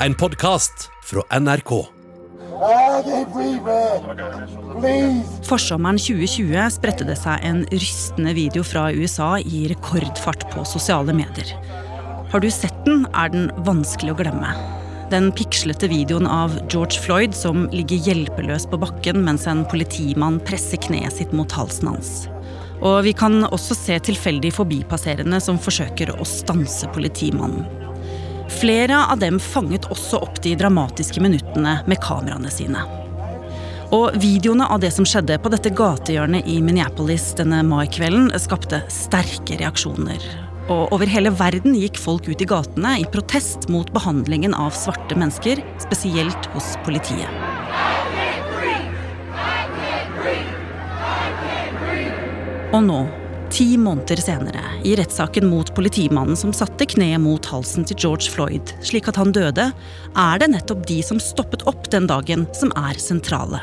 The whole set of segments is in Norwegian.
en podkast fra NRK. Forsommeren 2020 spredte det seg en rystende video fra USA i rekordfart på sosiale medier. Har du sett den, er den vanskelig å glemme. Den pikslete videoen av George Floyd som ligger hjelpeløs på bakken mens en politimann presser kneet sitt mot halsen hans. Og vi kan også se tilfeldig forbipasserende som forsøker å stanse politimannen. Flere av dem fanget også opp de dramatiske minuttene med kameraene sine. Og videoene av det som skjedde på dette gatehjørnet i Minneapolis denne maikvelden, skapte sterke reaksjoner. Og over hele verden gikk folk ut i gatene i protest mot behandlingen av svarte mennesker, spesielt hos politiet. Og nå, ti måneder senere, i rettssaken mot politimannen som satte kneet mot halsen til George Floyd slik at han døde, er det nettopp de som stoppet opp den dagen, som er sentrale.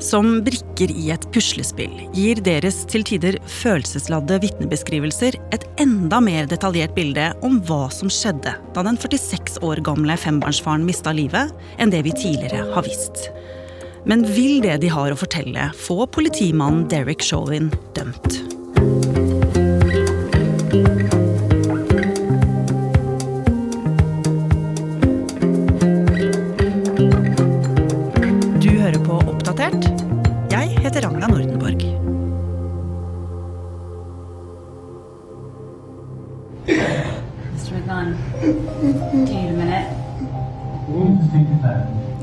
Som brikker i et puslespill gir deres til tider følelsesladde vitnebeskrivelser et enda mer detaljert bilde om hva som skjedde da den 46 år gamle fembarnsfaren mista livet, enn det vi tidligere har visst. Men vil det de har å fortelle, få politimannen Derek Chauvin dømt?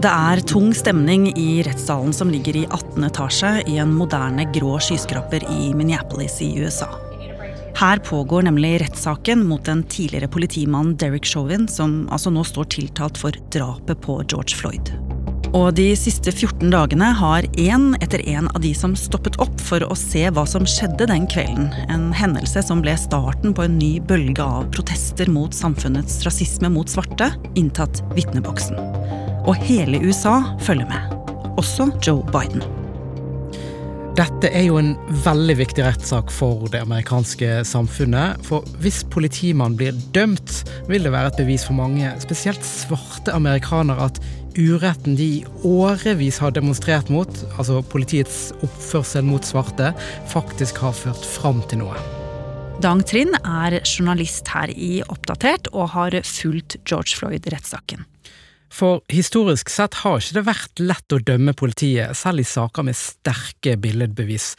Det er tung stemning i rettssalen som ligger i 18. etasje i en moderne grå skyskraper i Minneapolis i USA. Her pågår nemlig rettssaken mot den tidligere politimannen Derek Chauvin, som altså nå står tiltalt for drapet på George Floyd. Og de siste 14 dagene har én etter én av de som stoppet opp for å se hva som skjedde den kvelden, en hendelse som ble starten på en ny bølge av protester mot samfunnets rasisme mot svarte, inntatt vitneboksen. Og hele USA følger med. Også Joe Biden. Dette er jo en veldig viktig rettssak for det amerikanske samfunnet. For hvis politimannen blir dømt, vil det være et bevis for mange, spesielt svarte amerikanere, at uretten de i årevis har demonstrert mot, altså politiets oppførsel mot svarte, faktisk har ført fram til noe. Dang Trind er journalist her i Oppdatert og har fulgt George Floyd-rettssaken. For historisk sett har ikke det vært lett å dømme politiet, selv i saker med sterke billedbevis.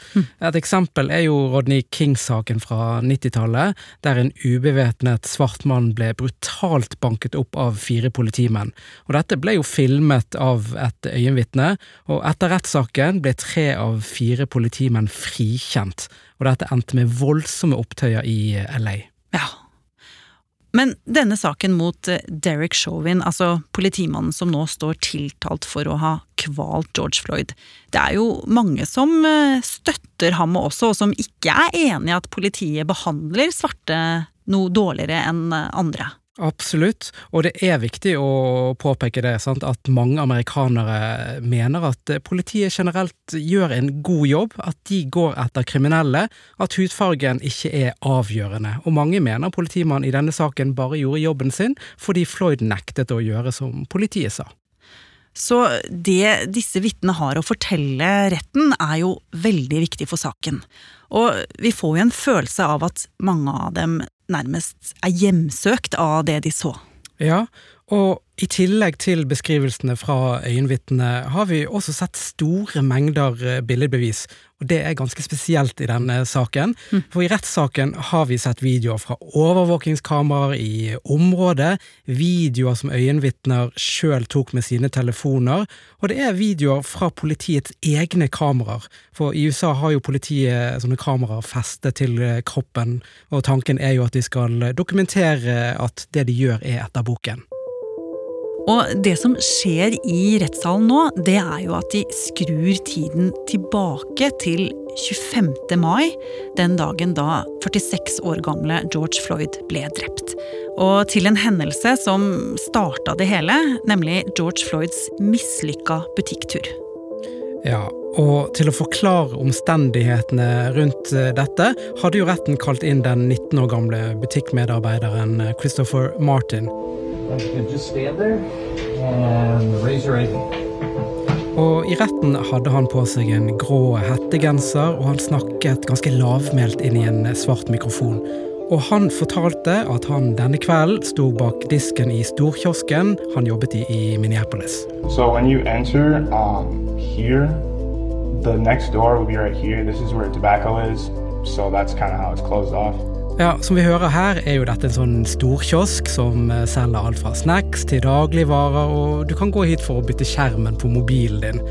Et eksempel er jo Rodney King-saken fra 90-tallet, der en ubevæpnet svart mann ble brutalt banket opp av fire politimenn. Og dette ble jo filmet av et øyenvitne, og etter rettssaken ble tre av fire politimenn frikjent. Og dette endte med voldsomme opptøyer i LA. Ja. Men denne saken mot eh, Derek Chauvin, altså politimannen som nå står tiltalt for å ha kvalt George Floyd, det er jo mange som eh, støtter ham også, og som ikke er enig i at politiet behandler svarte noe dårligere enn eh, andre. Absolutt, og det er viktig å påpeke det, sant? at mange amerikanere mener at politiet generelt gjør en god jobb, at de går etter kriminelle, at hudfargen ikke er avgjørende, og mange mener politimannen i denne saken bare gjorde jobben sin fordi Floyd nektet å gjøre som politiet sa. Så det disse vitnene har å fortelle retten, er jo veldig viktig for saken. Og vi får jo en følelse av at mange av dem nærmest er hjemsøkt av det de så. Ja, og i tillegg til beskrivelsene fra øyenvitnene har vi også sett store mengder eh, billedbevis, og det er ganske spesielt i denne saken. For i rettssaken har vi sett videoer fra overvåkingskameraer i området, videoer som øyenvitner sjøl tok med sine telefoner, og det er videoer fra politiets egne kameraer. For i USA har jo politiet sånne kameraer festet til eh, kroppen, og tanken er jo at de skal dokumentere at det de gjør er etter boken. Og det som skjer i rettssalen nå, det er jo at de skrur tiden tilbake til 25. mai, den dagen da 46 år gamle George Floyd ble drept. Og til en hendelse som starta det hele, nemlig George Floyds mislykka butikktur. Ja, og til å forklare omstendighetene rundt eh, dette, hadde jo retten kalt inn den 19 år gamle butikkmedarbeideren eh, Christopher Martin. And just stand there and raise your right hand. Og i retten hadde han på seg en grå hettegenser, og han snakket ganske lavmælt inn i en svart mikrofon. Og han fortalte at han denne kvelden sto bak disken i storkiosken han jobbet i i Minneapolis. So when you enter um, here, the next door will be right here. This is where tobacco is. So that's kind of how it's closed off. Ja, Som vi hører her, er jo dette en sånn storkiosk som eh, selger alt fra snacks til dagligvarer, og du kan gå hit for å bytte skjermen på mobilen din.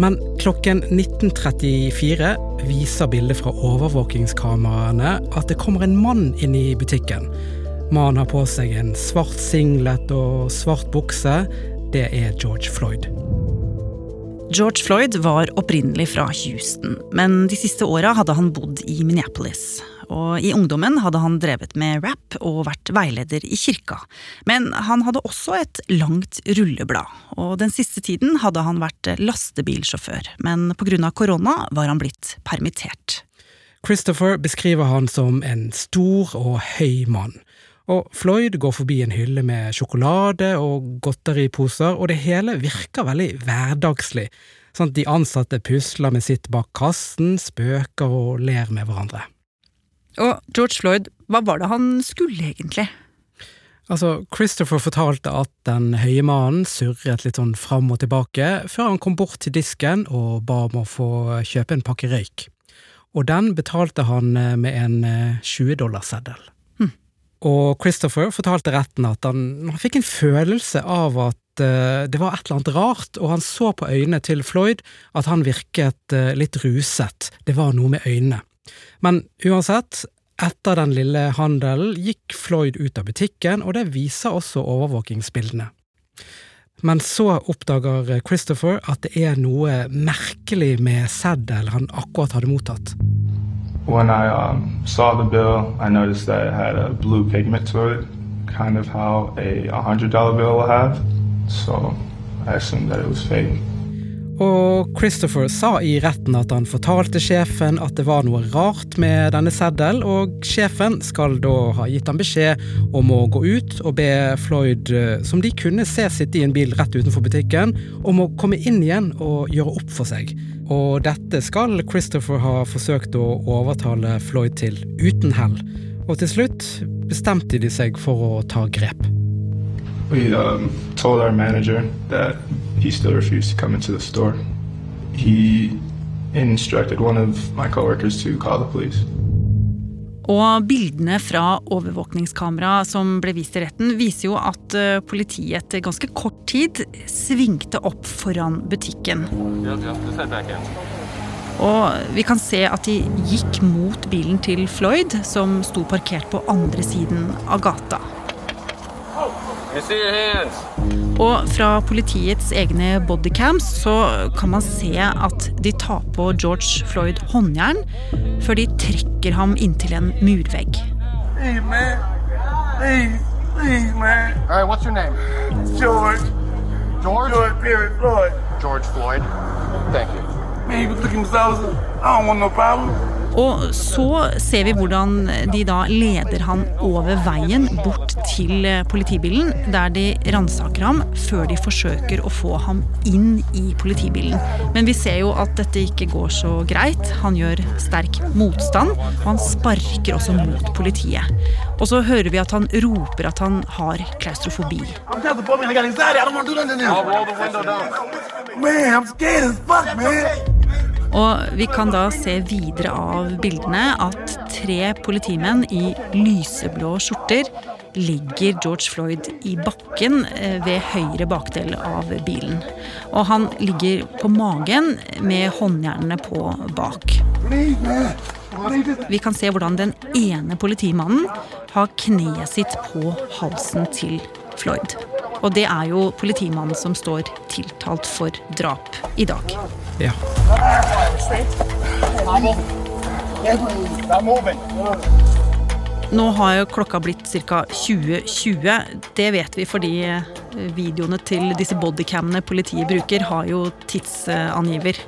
Men klokken 19.34 viser bildet fra overvåkingskameraene at det kommer en mann inn i butikken. Mannen har på seg en svart singlet og svart bukse. Det er George Floyd. George Floyd var opprinnelig fra Houston, men de siste åra hadde han bodd i Minneapolis. Og I ungdommen hadde han drevet med rap og vært veileder i kirka. Men han hadde også et langt rulleblad, og den siste tiden hadde han vært lastebilsjåfør. Men pga. korona var han blitt permittert. Christopher beskriver han som en stor og høy mann. Og Floyd går forbi en hylle med sjokolade og godteriposer, og det hele virker veldig hverdagslig. Sånn at de ansatte pusler med sitt bak kassen, spøker og ler med hverandre. Og George Floyd, hva var det han skulle egentlig? Altså, Christopher fortalte at den høye mannen surret litt sånn fram og tilbake, før han kom bort til disken og ba om å få kjøpe en pakke røyk. Og den betalte han eh, med en 20-dollarseddel. Og Christopher fortalte retten at han, han fikk en følelse av at uh, det var et eller annet rart, og han så på øynene til Floyd at han virket litt ruset. Det var noe med øynene. Men uansett, etter den lille handelen gikk Floyd ut av butikken, og det viser også overvåkingsbildene. Men så oppdager Christopher at det er noe merkelig med seddel han akkurat hadde mottatt. When I um, saw the bill, I noticed that it had a blue pigment to it, kind of how a $100 bill will have. So I assumed that it was fake. Og Christopher sa i retten at han fortalte sjefen at det var noe rart med denne seddel, og sjefen skal da ha gitt ham beskjed om å gå ut og be Floyd, eh, som de kunne se sitte i en bil rett utenfor butikken, om å komme inn igjen og gjøre opp for seg. Og dette skal Christopher ha forsøkt å overtale Floyd til, uten hell. Og til slutt bestemte de seg for å ta grep. We um, told our manager that he still refused to come into the store. He instructed one of my coworkers to call the police. Og bildene fra overvåkningskamera som ble vist i retten, viser jo at eh, politiet etter ganske kort tid svingte opp foran butikken. Og vi kan se at de gikk mot bilen til Floyd, som sto parkert på andre siden av gata. Og fra politiets egne bodycams så kan man se at de tar på George Floyd håndjern før de trekker ham inntil en murvegg. Hey, man. Hey, hey, man. All right, what's your name? George. George? George Perry Floyd. George Floyd. Thank you. Man, was looking. I don't want no problem. Og så ser vi hvordan de da leder han over veien bort til politibilen, der de ransaker ham før de forsøker å få ham inn i politibilen. Men vi ser jo at dette ikke går så greit. Han gjør sterk motstand, og han sparker også mot politiet. Og så hører vi at han roper at han har klaustrofobi. Man, I'm scared as fuck, man. Og vi kan da se videre av bildene at tre politimenn i lyseblå skjorter ligger George Floyd i bakken eh, ved høyre bakdel av bilen. Og han ligger på magen med håndjernene på bak. Vi kan se hvordan den ene politimannen har kneet sitt på halsen til Floyd. Og det er jo politimannen som står tiltalt for drap i dag. Ja. Nå har jo klokka blitt ca. 2020. Det vet vi fordi videoene til disse bodycamene politiet bruker, har jo tidsangiver.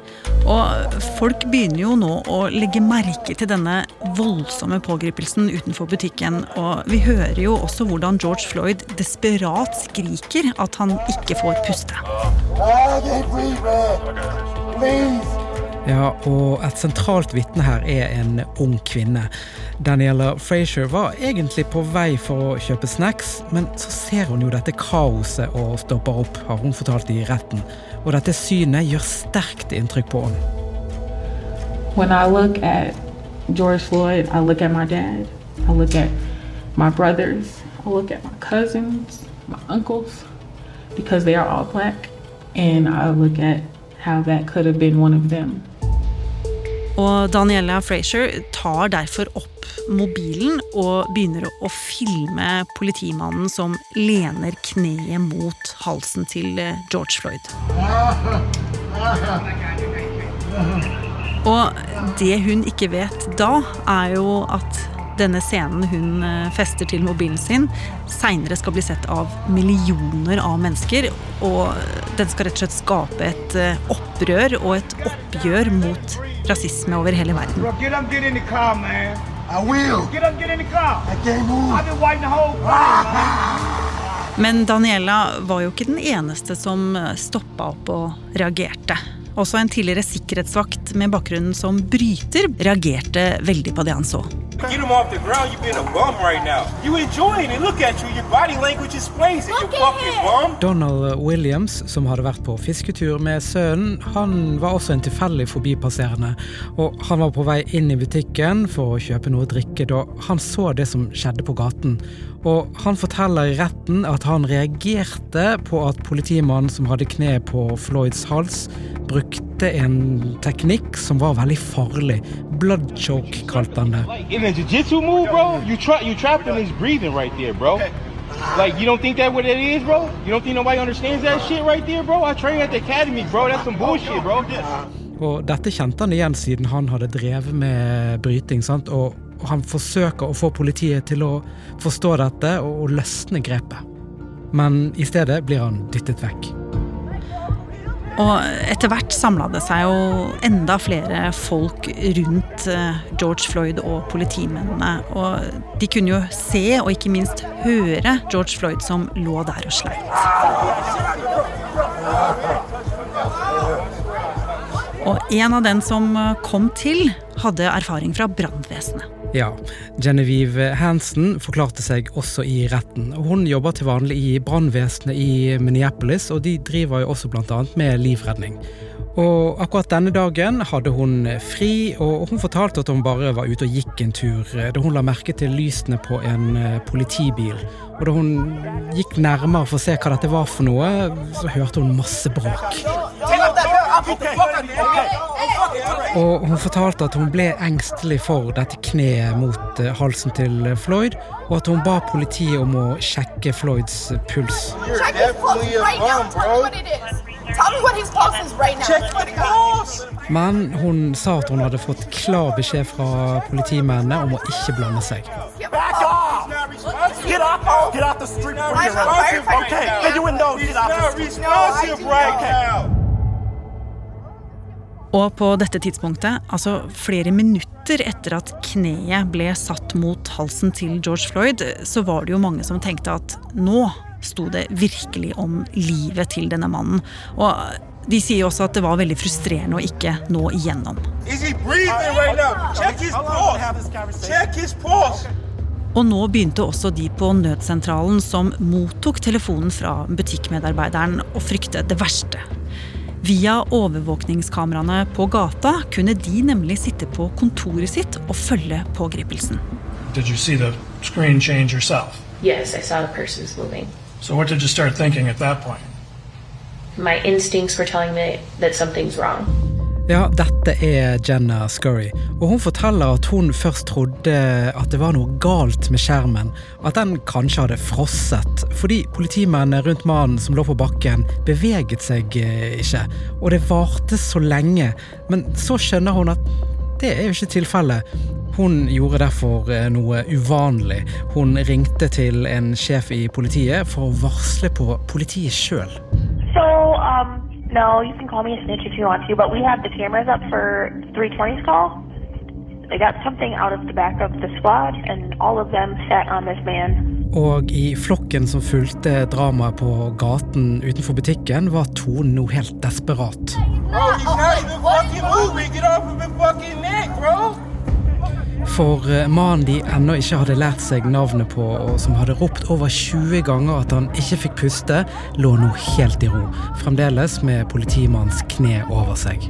Og folk begynner jo nå å legge merke til denne voldsomme pågripelsen utenfor butikken. Og vi hører jo også hvordan George Floyd desperat skriker at han ikke får puste. Ja, og et sentralt vitne her er en ung kvinne. Daniela Frazier var egentlig på vei for å kjøpe snacks, men så ser hun jo dette kaoset og stopper opp, har hun fortalt i retten. Og dette synet gjør sterkt inntrykk på henne. George Floyd, I look at my dad, I look at my brothers, I look at my cousins, my uncles, because they are all black, and I look at Og Daniela Frazier tar derfor opp mobilen og begynner å filme politimannen som lener kneet mot halsen til eh, George Floyd. Og det hun ikke vet da, er jo at denne scenen hun eh, fester til mobilen sin, seinere skal bli sett av millioner av mennesker. Og den skal rett og slett skape et eh, opprør og et oppgjør mot rasisme over hele verden. Bro, get up, get car. I will. Get up, get in the car. I can't move. I've been waiting the whole time. Men Daniela var jo ikke den eneste som stoppa opp og reagerte. Også en tidligere sikkerhetsvakt med bakgrunnen som bryter reagerte veldig på det han så. Get him off the ground. You being a bum right now. You enjoying it. Look at you. Your body language is crazy. You fucking bum. Donald Williams, som hadde vært på fisketur med sønnen, han var også en tilfeldig forbipasserende. Og han var på vei inn i butikken for å kjøpe noe å drikke da han så det som skjedde på gaten. Og han forteller i retten at han reagerte på at politimannen som hadde kneet på Floyds hals, brukte en teknikk som var veldig farlig. Blood choke kalte han det. Like you. Like don't think that what it is, bro? You don't think nobody understands that shit right there, bro? I trained at the academy, bro. That's some bullshit, bro. Og dette kjente han igjen siden han hadde drevet med bryting. sant? Og, og han forsøker å få politiet til å forstå dette og, og løsne grepet. Men i stedet blir han dyttet vekk. Og etter hvert samla det seg jo enda flere folk rundt eh, George Floyd og politimennene. Og de kunne jo se, og ikke minst høre, George Floyd som lå der og sleit. Og en av den som eh, kom til, hadde erfaring fra brannvesenet. Ja, Genevieve Hansen forklarte seg også i retten. Hun jobber til vanlig i brannvesenet i Minneapolis, og de driver jo også bl.a. med livredning. Og akkurat denne dagen hadde hun fri, og hun fortalte at hun bare var ute og gikk en tur da hun la merke til lysene på en eh, politibil. Og da hun gikk nærmere for å se hva dette var for noe, så hørte hun masse bråk. Og hun fortalte at hun ble engstelig for dette kneet mot eh, halsen til Floyd, og at hun ba politiet om å sjekke Floyds puls. Men hun sa at hun hadde fått klar beskjed fra politimennene om å ikke blande seg. Get up! Get out the street! Okay, then you. Get out the street. Og på dette tidspunktet, altså flere minutter etter at kneet ble satt mot halsen til George Floyd, så var det jo mange som tenkte at nå sto det virkelig om livet til denne mannen. Og de sier også at det var veldig frustrerende å ikke nå igjennom. Og nå begynte også de på nødsentralen som mottok telefonen fra butikkmedarbeideren å frykte det verste. Via overvåkningskameraene på gata kunne de nemlig sitte på kontoret sitt og følge pågripelsen. Did you see the screen change yourself? Yes, I saw the person's moving. So what did you start thinking at that point? My instincts were telling me that something's wrong. Ja, dette er Jenna Scurry, og hun forteller at hun først trodde at det var noe galt med skjermen, at den kanskje hadde frosset, fordi politimennene rundt mannen som lå på bakken, beveget seg eh, ikke, og det varte så lenge, men så skjønner hun at det er jo ikke tilfellet. Hun gjorde derfor eh, noe uvanlig. Hun ringte til en sjef i politiet for å varsle på politiet sjøl. No, you can call me a snitch if you want to, but we have the cameras up for 320's call. They got something out of the back of the squad, and all of them sat on this man. Og i flokken som fulgte dramaet på gaten utenfor butikken, var tonen nå helt desperat. Bro, For eh, mannen de ennå ikke hadde lært seg navnet på, og som hadde ropt over 20 ganger at han ikke fikk puste, lå nå helt i ro. Fremdeles med politimannens kne over seg.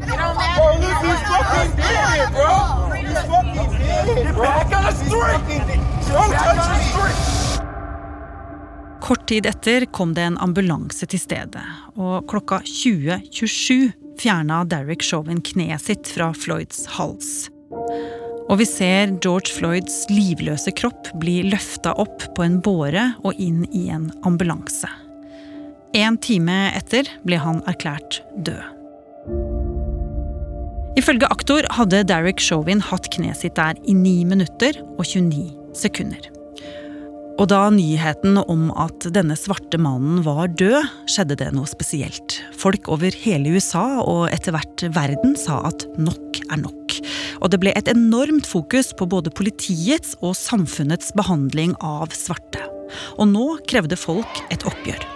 Kort tid etter kom det en ambulanse til stedet, og klokka 20.27 fjerna Derek Chauvin kneet sitt fra Floyds hals. Og vi ser George Floyds livløse kropp bli løfta opp på en båre og inn i en ambulanse. En time etter ble han erklært død. Ifølge aktor hadde Derek Chauvin hatt kneet sitt der i 9 minutter og 29 sekunder. Og da nyheten om at denne svarte mannen var død, skjedde det noe spesielt. Folk over hele USA og etter hvert verden sa at nok er nok. Og det ble et enormt fokus på både politiets og samfunnets behandling av svarte. Og nå krevde folk et oppgjør.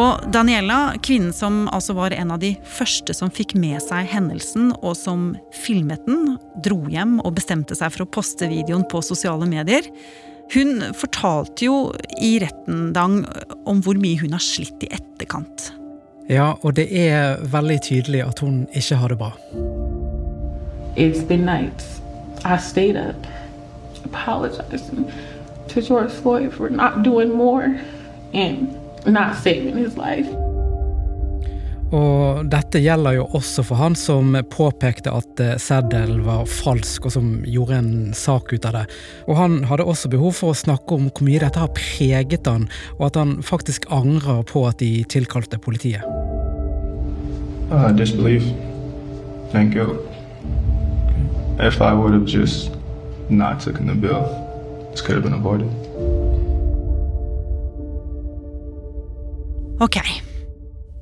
Og Daniela, kvinnen som altså var en av de første som fikk med seg hendelsen, og som filmet den, dro hjem og bestemte seg for å poste videoen på sosiale medier. Hun fortalte jo i retten Dang, om hvor mye hun har slitt i etterkant. Ja, og det er veldig tydelig at hun ikke har det bra. It's been nights. I stayed up apologizing to George Floyd for not doing more and not saving his life. Og dette gjelder jo også for han som påpekte at eh, seddelen var falsk, og som gjorde en sak ut av det. Og han hadde også behov for å snakke om hvor mye dette har preget han, og at han faktisk angrer på at de tilkalte politiet. Uh, disbelief and guilt. If I would have just not taken the bill, this could have been avoided. Ok.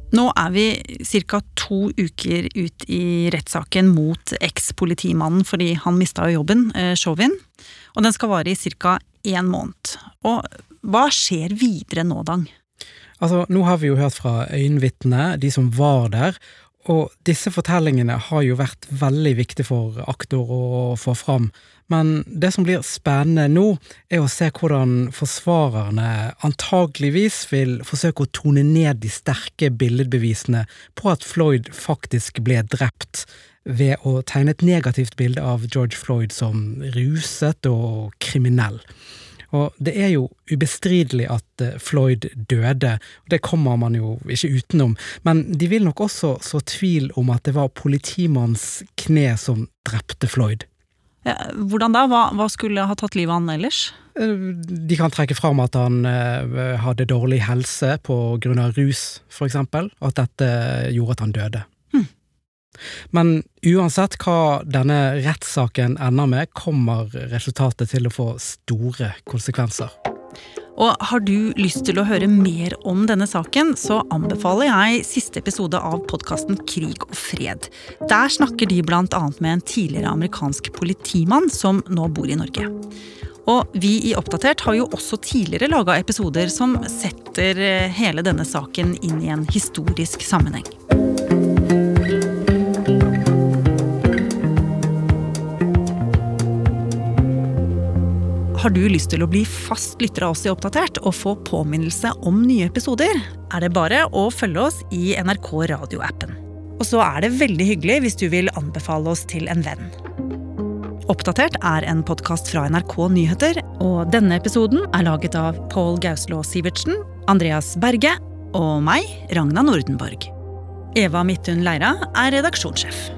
Nå er vi ca. to uker ut i rettssaken mot eks-politimannen fordi han mista jo jobben, eh, Chauvin. Og den skal vare i ca. én måned. Og hva skjer videre nå, Dang? Altså, Nå har vi jo hørt fra øyenvitnene, de som var der, og disse fortellingene har jo vært veldig viktige for aktor å få fram. Men det som blir spennende nå, er å se hvordan forsvarerne antageligvis vil forsøke å tone ned de sterke billedbevisene på at Floyd faktisk ble drept, ved å tegne et negativt bilde av George Floyd som ruset og kriminell. Og det er jo ubestridelig at eh, Floyd døde, og det kommer man jo ikke utenom, men de vil nok også så tvil om at det var politimannens kne som drepte Floyd. Ja, hvordan da? Hva, hva skulle ha tatt livet av han ellers? Eh, De kan trekke fram at han eh, hadde dårlig helse på grunn av rus, for eksempel, og at dette gjorde at han døde. Men uansett hva denne rettssaken ender med, kommer resultatet til å få store konsekvenser. Og har du lyst til å høre mer om denne saken, så anbefaler jeg siste episode av podkasten Krig og fred. Der snakker de annet med en tidligere amerikansk politimann som nå bor i Norge. Og vi i Oppdatert har jo også tidligere laga episoder som setter eh, hele denne saken inn i en historisk sammenheng. Har du lyst til å bli fast lytter av oss i Oppdatert og få påminnelse om nye episoder, er det bare å følge oss i NRK radioappen. Og så er det veldig hyggelig hvis du vil anbefale oss til en venn. Oppdatert er en podkast fra NRK Nyheter, og denne episoden er laget av Pål Gauslå Sivertsen, Andreas Berge og meg, Ragna Nordenborg. Eva Midthun Leira er redaksjonssjef.